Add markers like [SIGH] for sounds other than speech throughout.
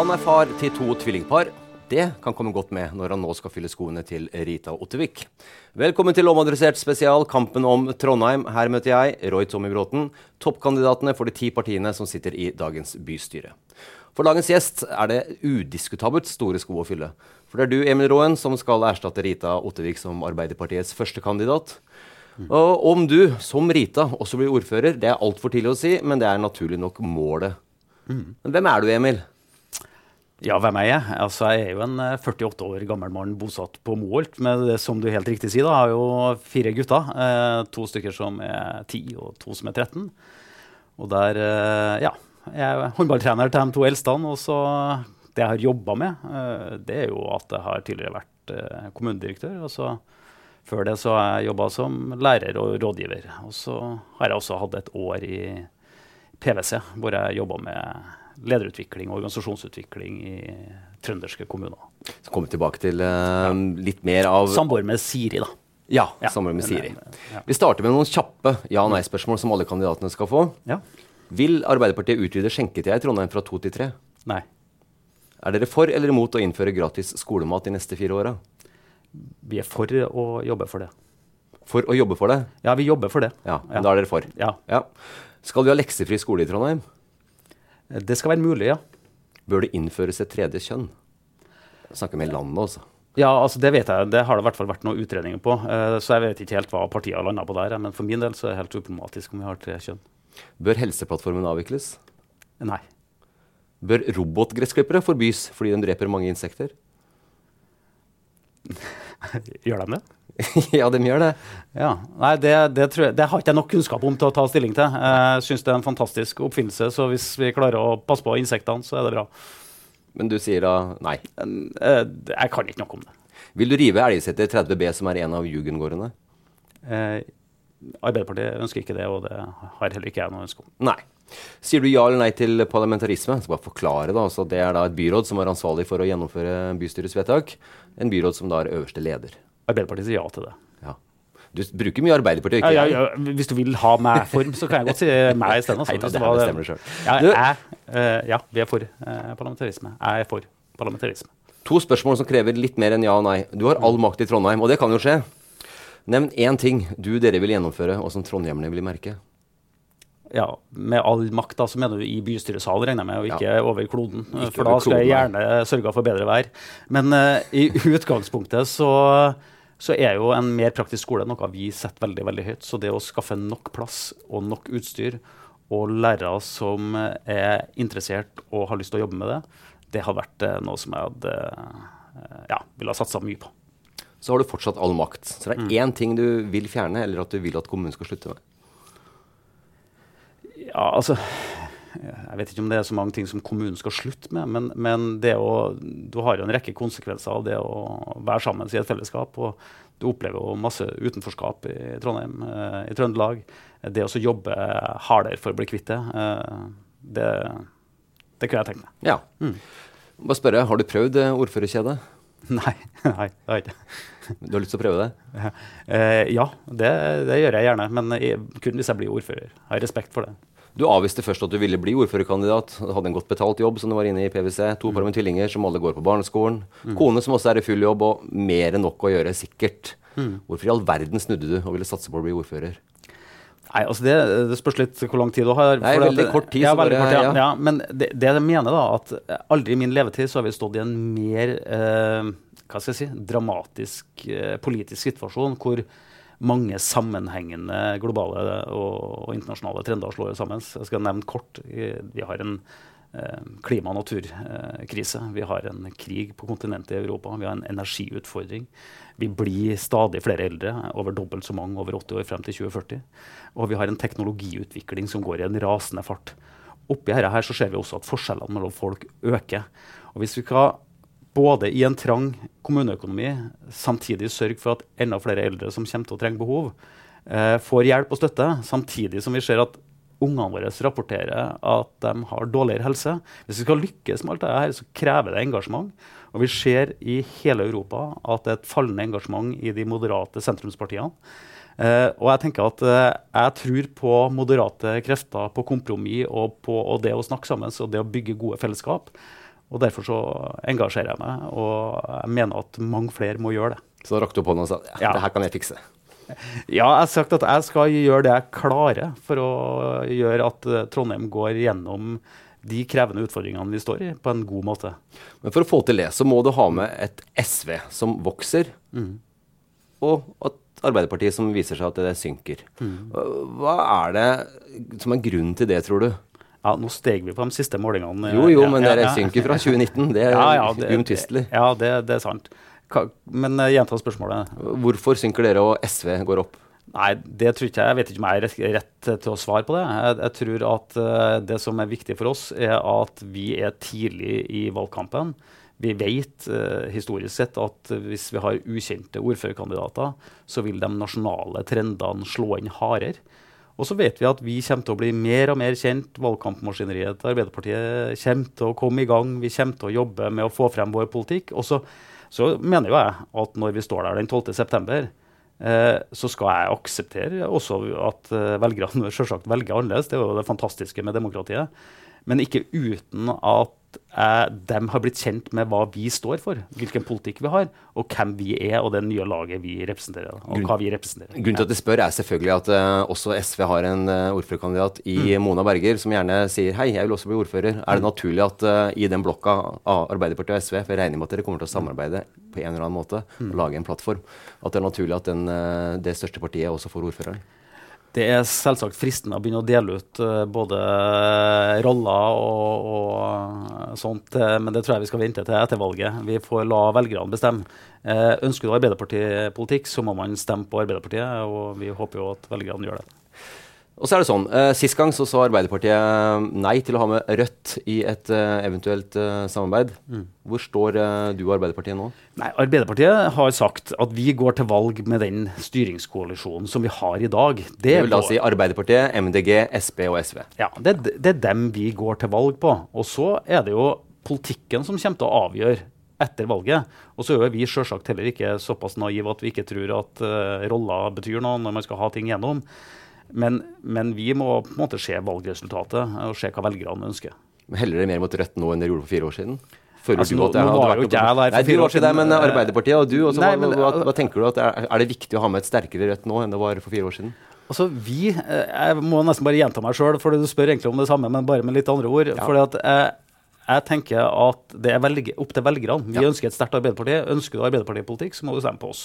Han er far til to tvillingpar. Det kan komme godt med når han nå skal fylle skoene til Rita Ottervik. Velkommen til Omadressert spesial, kampen om Trondheim. Her møter jeg, Roy Tommy Bråten, toppkandidatene for de ti partiene som sitter i dagens bystyre. For dagens gjest er det udiskutabelt store sko å fylle. For det er du, Emil Råen, som skal erstatte Rita Ottervik som Arbeiderpartiets førstekandidat. Og om du, som Rita, også blir ordfører, det er altfor tidlig å si, men det er naturlig nok målet. Men hvem er du, Emil? Ja, hvem er jeg? Altså, jeg er jo en eh, 48 år gammel mann bosatt på Moholt. Men det, som du helt riktig sier, da, har jo fire gutter. Eh, to stykker som er 10, og to som er 13. Og der, eh, ja. Jeg er håndballtrener til de to eldste. Og så det jeg har jobba med, eh, det er jo at jeg har tidligere vært eh, kommunedirektør. Og så før det så har jeg jobba som lærer og rådgiver. Og så har jeg også hatt et år i PwC, hvor jeg jobba med lederutvikling og organisasjonsutvikling i trønderske kommuner. Så kommer vi tilbake til uh, litt mer av Samboer med Siri, da. Ja, Ja, samboer med Siri. ja. Vi starter med noen kjappe ja-nei-spørsmål som alle kandidatene skal få. Ja. Vil Arbeiderpartiet utvide skjenketida i Trondheim fra to til tre? Nei. Er dere for eller imot å innføre gratis skolemat de neste fire åra? Vi er for å jobbe for det. For å jobbe for det? Ja, vi jobber for det. Ja, Da er dere for? Ja. Ja. Skal vi ha leksefri skole i Trondheim? Det skal være mulig, ja. Bør det innføres et tredje kjønn? Jeg snakker med landet, altså. Ja, altså Det vet jeg. Det har det i hvert fall vært noen utredninger på. eh, Så jeg vet ikke helt hva partiet har landa på der. Men for min del så er det helt uproblematisk om vi har tre kjønn. Bør Helseplattformen avvikles? Nei. Bør robotgressklippere forbys fordi de dreper mange insekter? [LAUGHS] [LAUGHS] Gjør de det? [LAUGHS] ja, de gjør det. Ja. Nei, det, det, tror jeg, det har ikke jeg nok kunnskap om til å ta stilling til. Jeg syns det er en fantastisk oppfinnelse, så hvis vi klarer å passe på insektene, så er det bra. Men du sier da nei. Eh, Jeg kan ikke noe om det. Vil du rive Elgseter 30B, som er en av jugendgårdene? Eh, Arbeiderpartiet ønsker ikke det, og det har heller ikke jeg noe ønske om. Nei. Sier du ja eller nei til parlamentarisme? Jeg skal bare forklare da, altså, Det er da et byråd som er ansvarlig for å gjennomføre bystyrets vedtak. En byråd som da er øverste leder. Arbeiderpartiet sier ja til det. Ja. Du bruker mye Arbeiderpartiet, ikke ja, ja, ja, hvis du vil ha meg form, så kan jeg godt si meg isteden. stedet. Altså, [LAUGHS] da, hvis det her bestemmer du selv. Ja, jeg, eh, ja, vi er for eh, parlamentarisme. Jeg er for parlamentarisme. To spørsmål som krever litt mer enn ja og nei. Du har all makt i Trondheim, og det kan jo skje. Nevn én ting du dere vil gjennomføre, og som trondhjemmerne vil merke. Ja, Med all makt, da, så mener du i bystyresalen, regner jeg med, og ikke over kloden. Ikke For da skulle jeg gjerne sørga for bedre vær. Men uh, i [LAUGHS] utgangspunktet så, så er jo en mer praktisk skole noe vi setter veldig veldig høyt. Så det å skaffe nok plass og nok utstyr og lærere som er interessert og har lyst til å jobbe med det, det hadde vært eh, noe som jeg hadde eh, ja, ville ha satsa mye på. Så har du fortsatt all makt. Så det er Mm. én ting du vil fjerne, eller at du vil at kommunen skal slutte med. Ja, altså jeg vet ikke om det er så mange ting som kommunen skal slutte med, men, men det å, du har jo en rekke konsekvenser av det å være sammen i et fellesskap. og Du opplever jo masse utenforskap i Trondheim, eh, i Trøndelag. Det å jobbe hardere for å bli kvitt det, eh, det, det kunne jeg tenkt meg. Ja. Mm. Bare spørre, Har du prøvd eh, ordførerkjedet? [LAUGHS] Nei, nei, det har jeg ikke. Du har lyst til å prøve det? [LAUGHS] Eh, ja, det, det, gjør jeg gjerne. Men jeg, kun hvis jeg blir ordfører. Jeg har respekt for det. Du avviste først at du ville bli ordførerkandidat. Hadde en godt betalt jobb som du var inne i PwC. To mm. par med tvillinger som alle går på barneskolen. Mm. Kone som også er i full jobb, og mer enn nok å gjøre, sikkert. Mm. Hvorfor i all verden snudde du og ville satse på å bli ordfører? Nei, altså det, det, spørs litt hvor lang tid du har. Nei, veldig kort tid. Ja, veldig kort, ja. ja. ja men det, det, jeg mener, da, at aldri i min levetid så har vi stått i en mer eh, hva skal jeg si, dramatisk eh, politisk situasjon hvor mange sammenhengende globale og, og internasjonale trender slår sammen. Jeg skal nevne kort. Vi har en eh, klima- og naturkrise. Vi har en krig på kontinentet i Europa. Vi har en energiutfordring. Vi blir stadig flere eldre, over dobbelt så mange over 80 år frem til 2040. Og vi har en teknologiutvikling som går i en rasende fart. Oppi dette her så ser vi også at forskjellene mellom folk øker. Og hvis vi skal både i en trang kommuneøkonomi samtidig sørge for at enda flere eldre som kommer til å trenge behov, eh, får hjelp og støtte, samtidig som vi ser at ungene våre rapporterer at de har dårligere helse. Hvis vi skal lykkes med alt dette, så krever det engasjement. Og vi ser i hele Europa at det er et fallende engasjement i de moderate sentrumspartiene. Uh, og jeg tenker at uh, jeg tror på moderate krefter, på kompromiss og på og det å snakke sammen og det å bygge gode fellesskap. Og Derfor så engasjerer jeg meg, og jeg mener at mange flere må gjøre det. Så da rakk du opp hånda og sa ja, ja. det her kan jeg fikse? Ja, jeg har sagt at jeg skal gjøre det jeg klarer for å gjøre at eh, Trondheim går gjennom de krevende utfordringene vi står i, på en god måte. Men for å få til det, så må du ha med et SV som vokser, mm. og at Arbeiderpartiet som viser seg at det synker. Mm. Hva er det som er grunnen til det, tror du? Ja, Nå steg vi på de siste målingene. Jo, jo, men ja, det synker fra [LAUGHS] 2019. Det er ja, uomtvistelig. Ja, det, det, er sant. Men uh, gjenta spørsmålet. Hvorfor synker dere og SV går opp? Nei, det tror ikke jeg. Jeg vet ikke om jeg er rett til å svare på det. Jeg, jeg tror at uh, det som er viktig for oss, er at vi er tidlig i valgkampen. Vi vet uh, historisk sett at hvis vi har ukjente ordførerkandidater, så vil de nasjonale trendene slå inn hardere. Og så vet vi at vi kommer til å bli mer og mer kjent. Valgkampmaskineriet til Arbeiderpartiet kommer til å komme i gang. Vi kommer til å jobbe med å få frem vår politikk. Og så, så mener jo jeg at når vi står der den 12.9., eh, så skal jeg akseptere også at eh, velgerne [LAUGHS] selvsagt velger annerledes. Det er jo det fantastiske med demokratiet. Men ikke uten at eh, de har blitt kjent med hva vi står for, hvilken politikk vi har, og hvem vi er og det nye laget vi representerer. og Grunn, hva vi representerer. Grunnen til at jeg spør, er selvfølgelig at uh, også SV har en uh, ordførerkandidat i mm. Mona Berger som gjerne sier hei, jeg vil også bli ordfører. Er det mm. naturlig at uh, i den blokka av Arbeiderpartiet og SV, for jeg regner med at dere kommer til å samarbeide på en eller annen måte mm. og lage en plattform, at det er naturlig at den, det største partiet også får ordføreren? Det er selvsagt fristende å begynne å dele ut uh, både roller og, og sånt, uh, men det tror jeg vi skal vente til etter valget. Vi får la velgerne bestemme. Uh, ønsker du Arbeiderpartipolitikk, så må man stemme på Arbeiderpartiet, og vi håper jo at velgerne gjør det. Og så er det sånn, eh, Sist gang så sa Arbeiderpartiet eh, nei til å ha med Rødt i et eh, eventuelt eh, samarbeid. Mm. Hvor står du og Arbeiderpartiet nå? Nei, Arbeiderpartiet har sagt at vi går til valg med den styringskoalisjonen som vi har i dag. Det, det vil da si Arbeiderpartiet, MDG, Sp og SV? Ja, det, det er dem vi går til valg på. Og så er det jo politikken som kommer til å avgjøre etter valget. Og så er vi selvsagt heller ikke såpass naive at vi ikke tror at uh, roller betyr noe når man skal ha ting gjennom. Men, men, vi må på en måte se valgresultatet og se hva velgerne ønsker. Heller dere mer mot Rødt nå enn dere gjorde for fire år siden? altså, nå, nå var jo ikke jeg der for fire år siden. men Arbeiderpartiet og du, også, nei, men, hva, hva, tenker du at er, er, det viktig å ha med et sterkere Rødt nå enn det var for fire år siden? Altså, vi, eh, Jeg må nesten bare gjenta meg sjøl, for du spør egentlig om det samme, men bare med litt andre ord. Ja. Fordi at jeg, eh, jeg tenker at det er velge, opp til velgerne. Vi ja. ønsker et sterkt Arbeiderparti. Ønsker du Arbeiderpartipolitikk, så må du stemme på oss.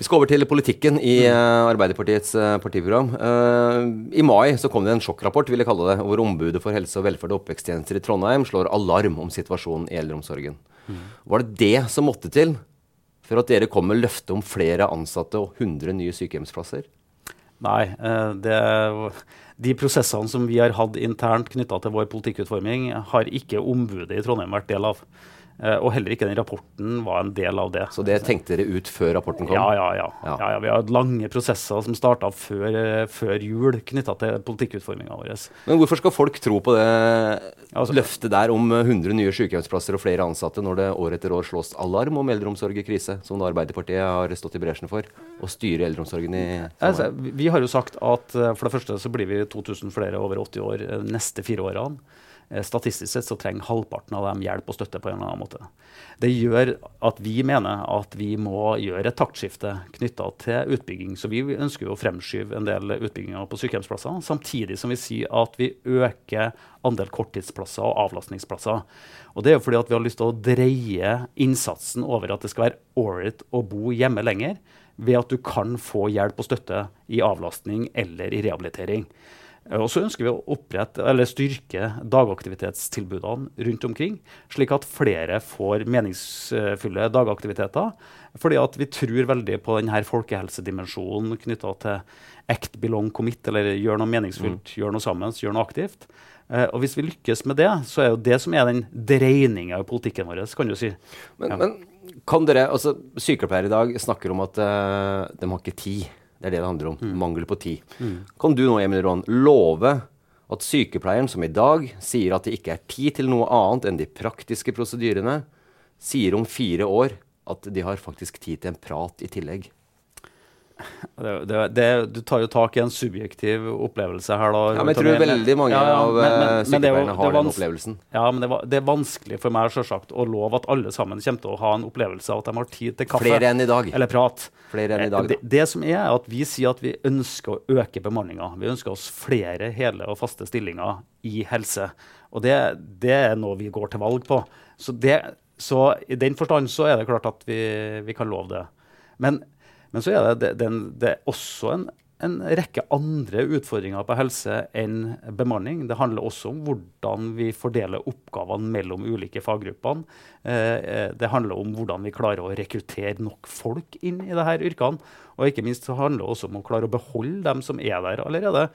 Vi skal over til politikken i uh, Arbeiderpartiets uh, partiprogram. Uh, I mai så kom det en sjokkrapport vil jeg kalle det, hvor Ombudet for helse og velferd og oppveksttjenester i Trondheim slår alarm om situasjonen i eldreomsorgen. Var det det som måtte til for at dere kom med løfte om flere ansatte og 100 nye sykehjemsplasser? Nei, det, de prosessene som vi har hatt internt knytta til vår politikkutforming, har ikke ombudet i Trondheim vært del av. Uh, og heller ikke den rapporten var en del av det. Så det tenkte dere ut før rapporten kom? Ja, ja. ja. ja. ja, ja vi har hatt lange prosesser som starta før, uh, før, jul knytta til politikkutforminga vår. Men hvorfor skal folk tro på det altså, løftet der om 100 nye sykehjemsplasser og flere ansatte, når det år etter år slås alarm om eldreomsorg i krise, som Arbeiderpartiet har stått i bresjen for, å styre eldreomsorgen i altså, Vi har jo sagt at for det første så blir vi 2000 flere over 80 år neste fire årene. Eh, statistisk sett så trenger halvparten av dem hjelp og støtte på en eller annen måte. Det gjør at vi mener at vi må gjøre et taktskifte knytta til utbygging. Så vi ønsker jo å fremskyve en del utbygginger på sykehjemsplasser, samtidig som vi sier at vi øker andel korttidsplasser og avlastningsplasser. Og det er jo fordi at vi har lyst til å dreie innsatsen over at det skal være ålreit å bo hjemme lenger, ved at du kan få hjelp og støtte i avlastning eller i rehabilitering. Og så ønsker vi å opprette, eller styrke dagaktivitetstilbudene rundt omkring, slik at flere får meningsfulle dagaktiviteter. Fordi at vi tror veldig på denne folkehelsedimensjonen knytta til act, belong, commit, eller gjør noe meningsfullt, mm. gjør noe sammen, gjør noe aktivt. Uh, og hvis vi lykkes med det, så er jo det som er den dreininga i politikken vår. kan du si. Men, ja. men kan dere, altså Sykepleiere i dag snakker om at uh, de har ikke tid. Det er det det handler om. Mm. Mangel på tid. Mm. Kan du nå, Emil Ron, love at sykepleieren som i dag sier at det ikke er tid til noe annet enn de praktiske prosedyrene, sier om fire år at de har faktisk tid til en prat i tillegg? Det, det, det, du tar jo tak i en subjektiv opplevelse her. Da, ja, men Jeg tror veldig mange ja, ja, av men, men, eh, sykepleierne har den opplevelsen. Ja, men det, er vanskelig for meg selvsagt å love at alle sammen kommer til å ha en opplevelse av at de har tid til kaffe Flere enn i dag. eller prat. Flere enn i dag, da. det, som er, at Vi sier at vi ønsker å øke bemanninga. Vi ønsker oss flere hele og faste stillinger i helse. Og det, er noe vi går til valg på. Så, så i den forstand så er det klart at vi, vi kan love det. Men men så er det, det, det er også en, en, rekke andre utfordringer på helse enn bemanning. Det handler også om hvordan vi fordeler oppgavene mellom ulike faggruppene. Eh, eh, det handler om hvordan vi klarer å rekruttere nok folk inn i disse yrkene. Og ikke minst så handler det også om å klare å beholde dem som er der allerede.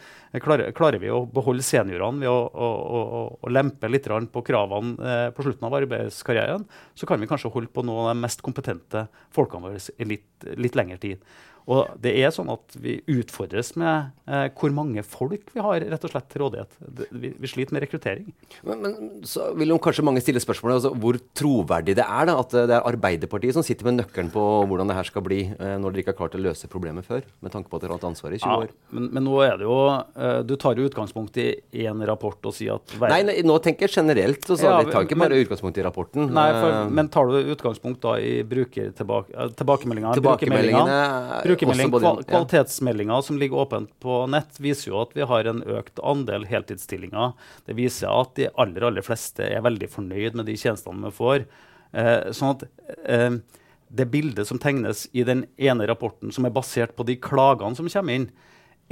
Klarer, klarer vi å beholde seniorene ved å, å, å, å lempe litt på kravene eh, på slutten av arbeidskarrieren, så kan vi kanskje holde på noen av de mest kompetente folkene våre i litt, litt lengre tid. Og det er sånn at vi utfordres med eh, hvor mange folk vi har rett og slett til rådighet. Vi, vi sliter med rekruttering. Men, men, så vil jo kanskje mange stille spørsmålet altså, hvor troverdig det er da, at det er Arbeiderpartiet som sitter med nøkkelen på hvordan det her skal bli, eh, når dere ikke har klart å løse problemet før? Med tanke på at dere har hatt ansvaret i 20 år. Ja, men, men, nå er det jo eh, Du tar jo utgangspunkt i én rapport og sier at Nei, nei, nå tenker jeg generelt. Altså, ja, vi tar ikke bare utgangspunkt i rapporten. Nei, for, uh, men tar du utgangspunkt da i brukertilbakemeldingene? Tilbakemeldingene, brukermeldingene brukermelding, kval Kvalitetsmeldinga som ligger åpent på nett, viser jo at vi har en økt andel heltidsstillinger. Det viser at de aller, aller fleste er veldig fornøyd med de tjenestene vi får. Eh, sånn at eh, det bildet som tegnes i den ene rapporten, som er basert på de klagene som kommer inn,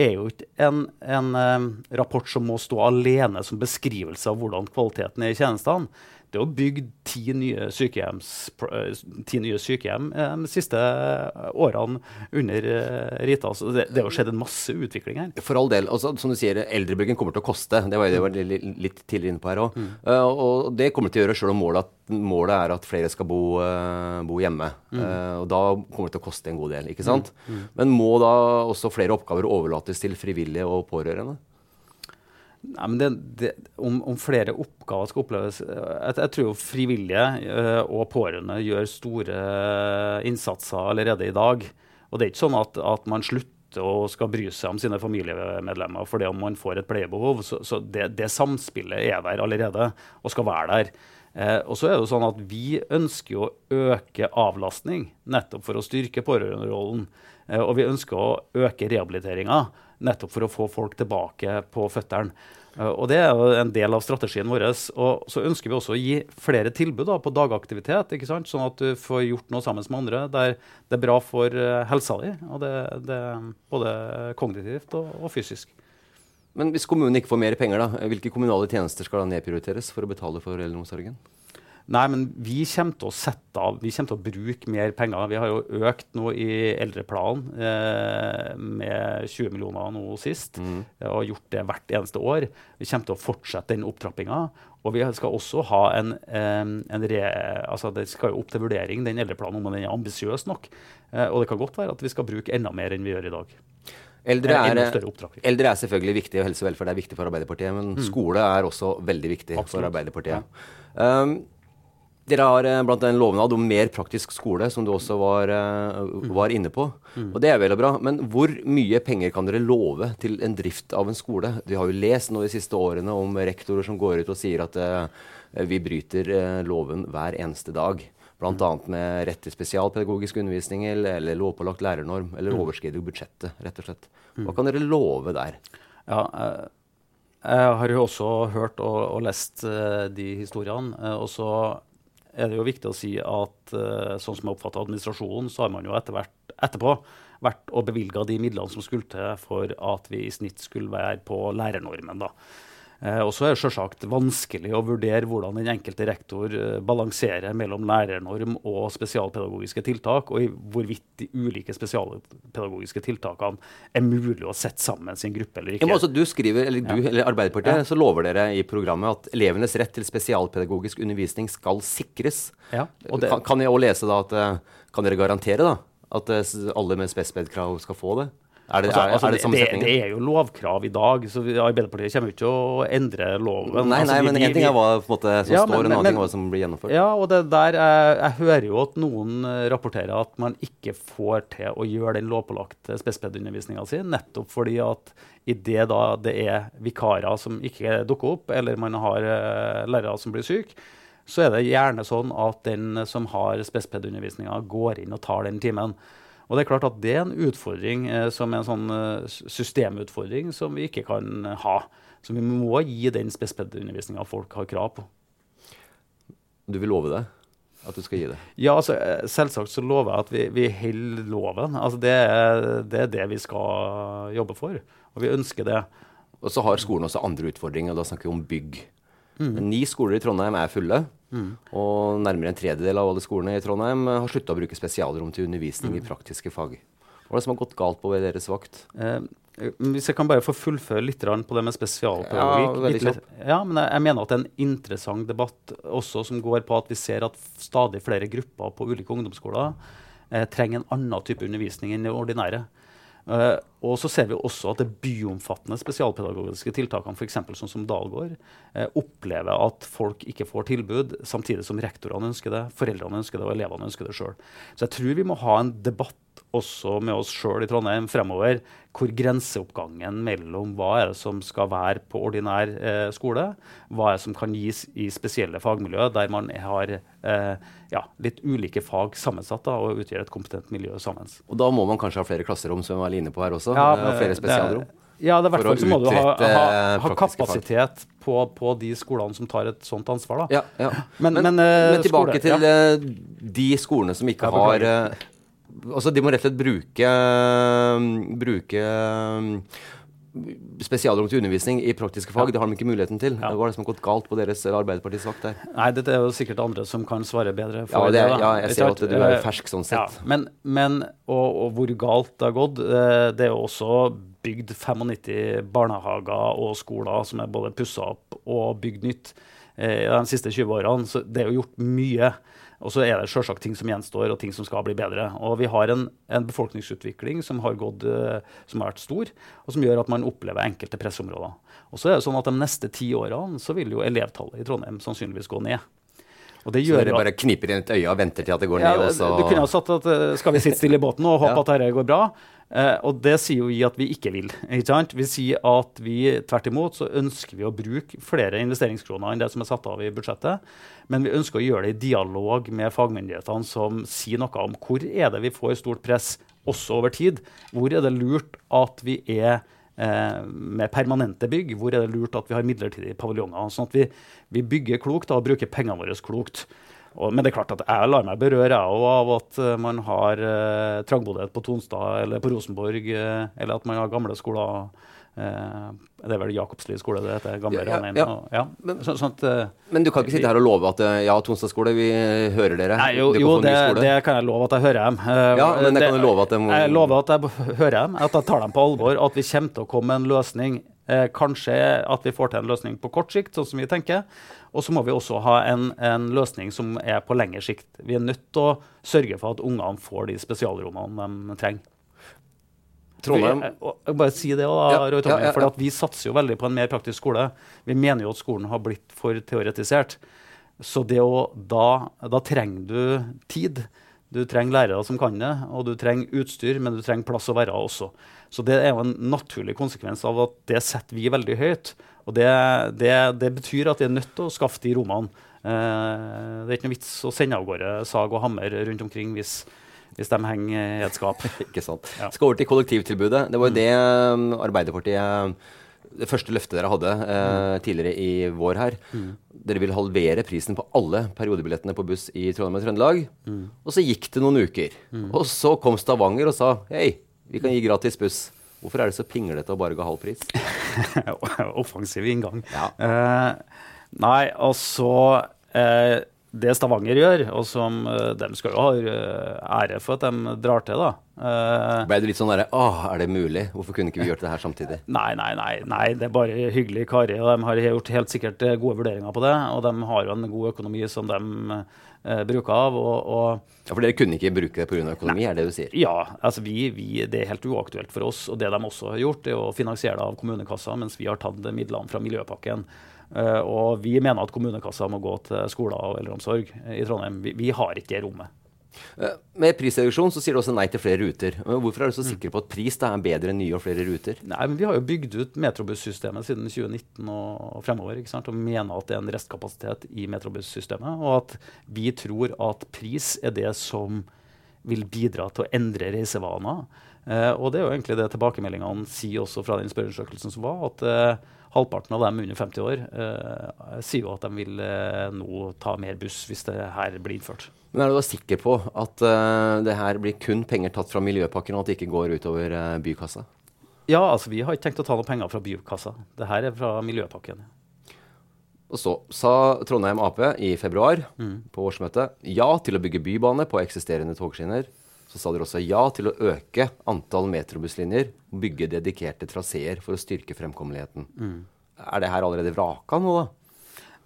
er jo ikke en, en eh, rapport som må stå alene som beskrivelse av hvordan kvaliteten er i tjenestene det er jo bygd ti nye, eh, ti nye sykehjem eh, de siste årene under eh, Rita. Så det, det har jo skjedd en masse utvikling her. For all del. Også, som du sier, eldrebyggen kommer til å koste. Det var jeg var litt tidligere inne på her òg. Mm. Uh, og det kommer til å gjøre sjøl om målet, målet, er at flere skal bo, uh, bo hjemme. Mm. Uh, og da kommer det til å koste en god del. ikke sant? Mm. mm. Men må da også flere oppgaver overlates til frivillige og pårørende? Nei, men det, det, om, om, flere oppgaver skal oppleves Jeg, jeg tror frivillige uh, og pårørende gjør store innsatser allerede i dag. Og det er ikke sånn at, at man slutter å skal bry seg om sine familiemedlemmer fordi om man får et pleiebehov. Så, så det, det, samspillet er der allerede og skal være der. Eh, og så er det jo sånn at Vi ønsker å øke avlastning nettopp for å styrke pårørenderollen. Eh, og vi ønsker å øke rehabiliteringa nettopp for å få folk tilbake på føttene. Uh, og Det er jo en del av strategien vår. Og Så ønsker vi også å gi flere tilbud da, på dagaktivitet, ikke sant? sånn at du får gjort noe sammen med andre der det er bra for uh, helsa di. og det, det Både kognitivt og, og, fysisk. Men hvis kommunen ikke får mer penger, da, hvilke kommunale tjenester skal da nedprioriteres for å betale for eldreomsorgen? Nei, men vi kommer til å sette av, vi kommer til å bruke mer penger. Vi har jo økt nå i eldreplanen eh, med 20 millioner nå sist. Mm. Og gjort det hvert eneste år. Vi kommer til å fortsette den opptrappinga. Og vi skal også ha en, eh, en re, altså Det skal jo opp til vurdering, den eldreplanen, om den er ambisiøs nok. Eh, og det kan godt være at vi skal bruke enda mer enn vi gjør i dag. Eldre er, eldre er selvfølgelig viktig, og helse og velferd er viktig for Arbeiderpartiet. Men skole er også veldig viktig for Arbeiderpartiet. Arbeiderpartiet. Um, dere har eh, blant en lovnad om mer praktisk skole, som du også var, eh, var inne på. Og det er vel og bra. Men hvor mye penger kan dere love til en drift av en skole? Vi har jo lest nå de siste årene om rektorer som går ut og sier at uh, vi bryter uh, loven hver eneste dag. Bl.a. med rett til spesialpedagogisk undervisning eller, eller lovpålagt lærernorm. Eller overskrider budsjettet, rett og slett. Hva kan dere love der? Ja, eh, jeg har jo også hørt og, og lest eh, de historiene. eh, og så er det jo viktig å si at sånn som jeg oppfatter administrasjonen, så har man jo etter hvert etterpå vært og bevilga de midlene som skulle til for at vi i snitt skulle være på lærernormen. da. Eh, og så er det selvsagt vanskelig å vurdere hvordan den enkelte rektor eh, balanserer mellom lærernorm og spesialpedagogiske tiltak, og hvorvidt de ulike spesialpedagogiske tiltakene er mulig å sette sammen en gruppe eller Ja, ikke. men altså, du skriver, eller du, eller Arbeiderpartiet, så lover dere i programmet at elevenes rett til spesialpedagogisk undervisning skal sikres. Ja, det- kan, kan jeg også lese da at eh, Kan dere garantere da at alle med spesped-krav skal få det? Er det, Altså, er, altså, er det samme det, det er jo lovkrav i dag, så vi, Arbeiderpartiet kommer jo ikke å endre loven. Nei, Altså, nei, vi- men én ting er hva som Ja, står, men- en annen men- ting er hva som blir gjennomført. Ja, og det der, jeg, jeg hører jo at noen eh, rapporterer at man ikke får til å gjøre den lovpålagte spesped-undervisninga si, nettopp fordi at i det da det er vikarer som ikke dukker opp, eller man har eh, lærere som blir syke, så er det gjerne sånn at den som har spesped-undervisninga, går inn og tar den timen. Og det er klart at det er en utfordring eh, som er en sånn eh, systemutfordring som vi ikke kan eh, ha. Så vi må gi den spesped-undervisninga folk har krav på. Du vil love det? At du skal gi det? Ja, altså, eh, Selvsagt så lover jeg at vi, vi holder loven. Altså, det, er, det er det vi skal jobbe for. Og vi ønsker det. Og så har skolen også andre utfordringer, da snakker vi om bygg. Mm. Ni skoler i Trondheim er fulle, og nærmere en tredjedel av alle skolene i Trondheim eh, har slutta å bruke spesialrom til undervisning Mm. i praktiske fag. Hva er det som har gått galt på ved deres vakt? Eh, hvis jeg kan bare få fullføre litt på det med spesialpedagogikk. Ja, ja, men jeg, jeg mener at det er en interessant debatt også som går på at vi ser at stadig flere grupper på ulike ungdomsskoler eh, trenger en annen type undervisning enn det ordinære. Eh, og så ser vi også at det byomfattende spesialpedagogiske tiltakene, f.eks. sånn som Dalgård, uh, opplever at folk ikke får tilbud, samtidig som rektorene ønsker det, foreldrene ønsker det og elevene ønsker det sjøl. Så jeg tror vi må ha en debatt også med oss sjøl i Trondheim fremover, hvor grenseoppgangen mellom hva er det som skal være på ordinær eh, skole, hva er det som kan gis i spesielle fagmiljø, der man har eh, ja, litt ulike fag sammensatt da, og utgjør et kompetent miljø sammen. Og da må man kanskje ha flere klasserom, som vi var inne på her også. Ja, eh, og flere spesialrom. Ja, det er hvert fall så må du ha, ha, ha kapasitet på, på de skolene som tar et sånt ansvar. Da. Ja, ja. Men- Men, men, eh, men tilbake skole, til ja. eh, de skolene som ikke har eh, Altså, de må rett og slett bruke, bruke eh, spesialrom til undervisning i praktiske fag. Det har de ikke muligheten til. Ja. Hva er det som har gått galt på deres eller Arbeiderpartiets vakt der? Nei, dette er jo sikkert andre som kan svare bedre. Ja, det det, ja, jeg ser at du er Eh, fersk sånn sett. Ja, men, men og, og hvor galt det har gått eh, Det er jo også bygd 95 barnehager og skoler som er både pussa opp og bygd nytt eh, de siste 20 årene. Så det er jo gjort mye. Og så er det selvsagt ting som gjenstår, og ting som skal bli bedre. Og vi har en, en befolkningsutvikling som har, gått, eh, som har vært stor, og som gjør at man opplever enkelte pressområder. Og så er det sånn at De neste ti årene så vil jo elevtallet i Trondheim sannsynligvis gå ned. Og det Så gjør dere bare kniper inn et øye og venter til at det går ja, ned, Også. Du kunne jo sagt at eh, skal vi sitte stille i båten og [LAUGHS] håpe Ja. at dette går bra? Eh, og det sier jo vi at vi ikke vil. Ikke sant? Vi sier at vi tvert imot så ønsker vi å bruke flere investeringskroner enn det som er satt av i budsjettet. Men vi ønsker å gjøre det i dialog med fagmyndighetene som sier noe om hvor er det vi får stort press også over tid. Hvor er det lurt at vi er med permanente bygg? Hvor er det lurt at vi har midlertidige paviljonger? Sånn at vi, vi bygger klokt da, og bruker pengene våre klokt. Og, men det er klart at jeg lar meg berøre jeg av at eh, man har eh, trangboddhet på Tonstad eller på Rosenborg, eh, eller at man har gamle skoler Eh, det er vel Jakobsli skole det heter? Gamle Ja, ja, og- ja. Men- Så, sånn eh, Men du kan ikke sitte her og love at eh, ja, Tonstad skole, vi hører dere. Nei, jo, jo det, det kan jeg love at jeg hører dem. Eh, Ja, men det, kan du love at må- Jeg lover at jeg hører dem, at jeg tar dem på alvor, at vi kommer til å komme med en løsning. Eh, kanskje at vi får til en løsning på kort sikt, sånn som vi tenker. Og så må vi også ha en, en løsning som er på lengre sikt. Vi er nødt til å sørge for at ungene får de spesialrommene de trenger. Trondheim og, og bare si det også, da, Roy Tommy, for Vi satser jo veldig på en mer praktisk skole. Vi mener jo at skolen har blitt for teoretisert. Så det å, da, da trenger du tid. Du trenger lærere som kan det, og du trenger utstyr, men du trenger plass å være også. Så det er jo en naturlig konsekvens av at det setter vi veldig høyt. Og det, det, det betyr at vi er nødt til å skaffe de rommene. Eh, det er ikke noe vits å sende av gårde sag og hammer rundt omkring hvis, hvis de henger i et skap. [LAUGHS] Ikke sant. Ja. Skal over til kollektivtilbudet. Det var jo det um, Arbeiderpartiet Det første løftet dere hadde eh, tidligere i vår her. Dere vil halvere prisen på alle periodebillettene på buss i Trondheim og Trøndelag. Og så gikk det noen uker. Og så kom Stavanger og sa hei, vi kan gi gratis buss. Hvorfor er det så pinglete å bare ga halv pris? [LAUGHS] Offensiv inngang. Ja. Eh, nei, altså eh, Det Stavanger gjør, og som eh, de skal jo ha eh, ære for at de drar til, da. Uh, Ble det litt sånn derre Åh, er det mulig? Hvorfor kunne ikke vi gjort det her samtidig? [LAUGHS] Nei, nei, nei, nei, det er bare hyggelige karer. og De har gjort helt sikkert gode vurderinger på det. Og de har jo en god økonomi som de uh, bruker av. Og, og Ja, For dere kunne ikke bruke det pga. økonomi, er det du sier? ja, altså vi, vi, det er helt uaktuelt for oss. Og det de også har gjort, er å finansiere det av kommunekassa, mens vi har tatt midlene fra Miljøpakken. Eh, og vi mener at kommunekassa må gå til skoler og eldreomsorg i Trondheim. Vi, vi har ikke det rommet. Eh, Med prisreduksjon så sier du også nei til flere ruter. Men Hvorfor er du så sikker på at pris da er bedre enn nye og flere ruter? Nei, men Vi har jo bygd ut metrobussystemet siden 2019 og fremover. ikke sant? Og mener at det er en restkapasitet i metrobussystemet. Og at vi tror at pris er det som vil bidra til å endre reisevaner. Eh, og det er jo egentlig det tilbakemeldingene sier også fra den spørreundersøkelsen som var. at eh, Halvparten av dem under 50 år eh, sier jo at de vil eh, nå ta mer buss hvis det her blir innført. Men er du da sikker på at eh, det her blir kun penger tatt fra miljøpakken, og at det ikke går utover eh, bykassa? Ja, altså vi har ikke tenkt å ta noen penger fra bykassa. Det her er fra miljøpakken. Og så sa Trondheim Ap i februar på årsmøtet ja til å bygge bybane på eksisterende togskinner. Så sa dere også ja til å øke antall metrobusslinjer og bygge dedikerte traseer for å styrke fremkommeligheten. Er det her allerede vraka nå, da?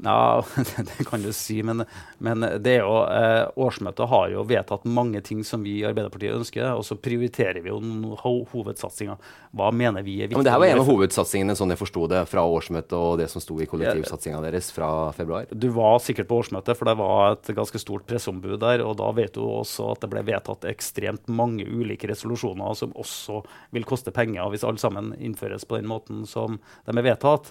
Ja, [LAUGHS] det kan du si, men, men det er jo, eh, årsmøtet har jo vedtatt mange ting som vi i Arbeiderpartiet ønsker, og så prioriterer vi jo noen ho hovedsatsinger. Hva mener vi er Ja, viktig? men det her var en av hovedsatsingene, sånn jeg forsto det, fra årsmøtet og det som sto i kollektivsatsinga deres fra februar. Du var sikkert på årsmøtet, for det var et ganske stort presseombud der. Og da vet du også at det ble vedtatt ekstremt mange ulike resolusjoner som også vil koste penger hvis alle sammen innføres på den måten som de er vedtatt.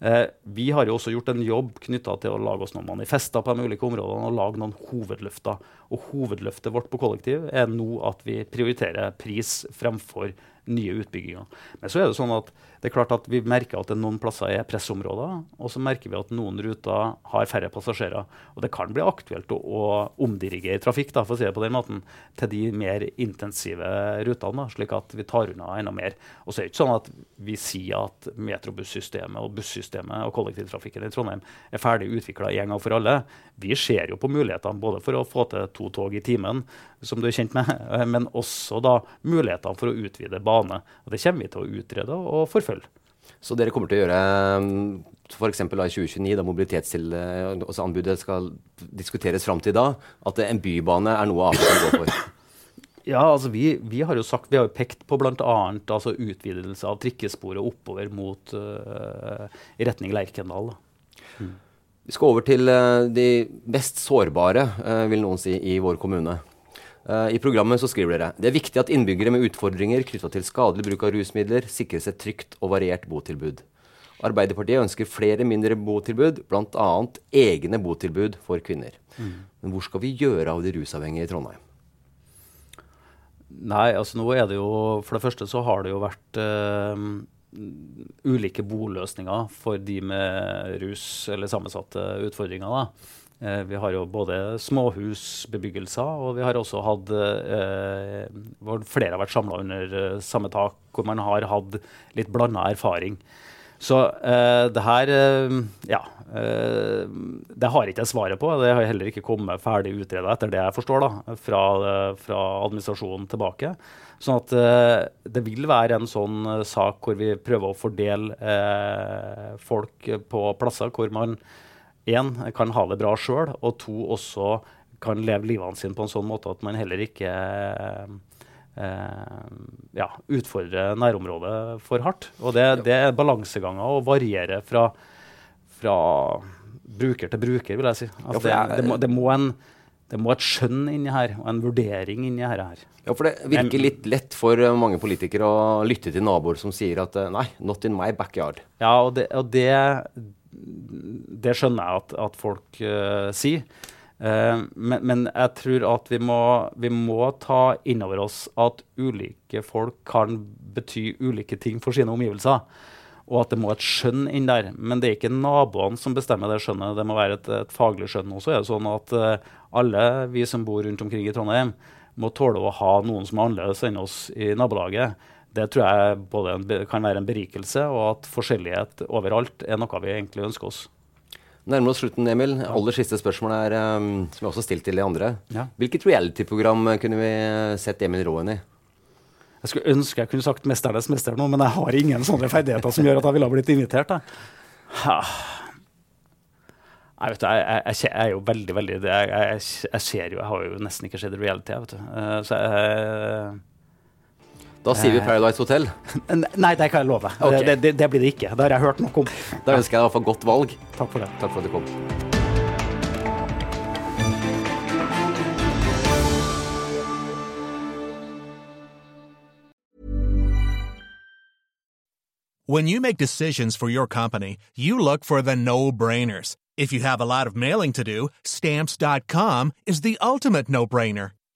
Eh, vi har jo også gjort en jobb knytta til å lage oss noen manifester på de ulike områdene og lage noen hovedløfter. Og hovedløftet vårt på kollektiv er nå at vi prioriterer pris fremfor nye utbygginger. Men så er det sånn at det er klart at vi merker at det noen plasser er pressområder, og så merker vi at noen ruter har færre passasjerer. Og det kan bli aktuelt å, å omdirigere trafikk da, for å si det på den måten, til de mer intensive rutene, da, slik at vi tar unna enda mer. Og så er det ikke sånn at vi sier at metrobussystemet og bussystemet og kollektivtrafikken i Trondheim er ferdig utvikla en gang for alle. Vi ser jo på mulighetene både for å få til to tog i timen, som du er kjent med, [LAUGHS] men også da mulighetene for å utvide bane. Og det kommer vi til å utrede og forfølge. Så dere kommer til å gjøre f.eks. i 2029, da mobilitetsanbudet skal diskuteres fram til da, at en bybane er noe kan gå for? Ja, altså vi, vi har jo sagt, vi har jo pekt på bl.a. Altså utvidelse av trikkesporet oppover mot uh, i retning Lerkendal. da. Vi skal over til eh, de mest sårbare, eh, vil noen si, i vår kommune. Eh, I programmet så skriver dere det er viktig at innbyggere med utfordringer knytta til skadelig bruk av rusmidler sikres et trygt og variert botilbud. Arbeiderpartiet ønsker flere mindre botilbud, bl.a. egne botilbud for kvinner. Men hvor skal vi gjøre av de rusavhengige i Trondheim? Nei, altså nå er det jo For det første så har det jo vært eh, ulike boløsninger for de med rus eller sammensatte utfordringer. da. Eh, vi har jo både småhusbebyggelser, og vi har også hatt eh, hvor flere har vært samla under eh, samme tak, hvor man har hatt litt blanda erfaring. Så eh, det her eh, Ja. Eh, det har ikke jeg svaret på. Det har heller ikke kommet ferdig utreda, etter det jeg forstår, da, fra, fra administrasjonen tilbake. Sånn at det vil være en sånn sak hvor vi prøver å fordele folk på plasser hvor man én kan ha det bra sjøl, og to også kan leve livene sine på en sånn måte at man heller ikke eh, ja, utfordrer nærområdet for hardt. Og det, det er balanseganger og varierer fra, fra, bruker til bruker, vil jeg si. Altså det, det, må, det, må en, det må et skjønn inni her, og en vurdering inni her. Ja, for det virker litt lett for mange politikere å lytte til naboer som sier at nei, not in my backyard. Ja, og det, og det det skjønner jeg at, at folk uh, sier. Uh, men, men, jeg tror at vi må, vi må ta inn over oss at ulike folk kan bety ulike ting for sine omgivelser. Og at det må et skjønn inn der. Men det er ikke naboene som bestemmer det skjønnet. Det må være et, et faglig skjønn også. er det sånn at uh, alle vi som bor rundt omkring i Trondheim, må tåle å ha noen som er annerledes enn oss i nabolaget. Det tror jeg både en, kan være en berikelse, og at forskjellighet overalt er noe vi egentlig ønsker oss. Nærmer oss slutten, Emil. Aller siste spørsmål er, um, som jeg også har stilt til de andre. Ja. Hvilket reality-program kunne vi sett Emil Råen i? Jeg skulle ønske jeg kunne sagt 'Mesternes mester' nå, men jeg har ingen sånne ferdigheter som gjør at jeg ville ha blitt invitert. Jeg, vet, jeg, jeg, jeg, er jo veldig, veldig jeg, ser jo Jeg har jo nesten ikke sett reality. Vet du. Uh, så jeg da sier vi Paradise Hotel. [LAUGHS] Nei, det kan jeg love. Okay. Det, det, det, blir det ikke. Det har jeg hørt noe om. Da ønsker jeg deg iallfall godt valg. Takk for det. Takk for at du kom. When you make decisions for your company, you look for the no-brainers. If you have a lot of mailing to do, stamps.com is the ultimate no-brainer.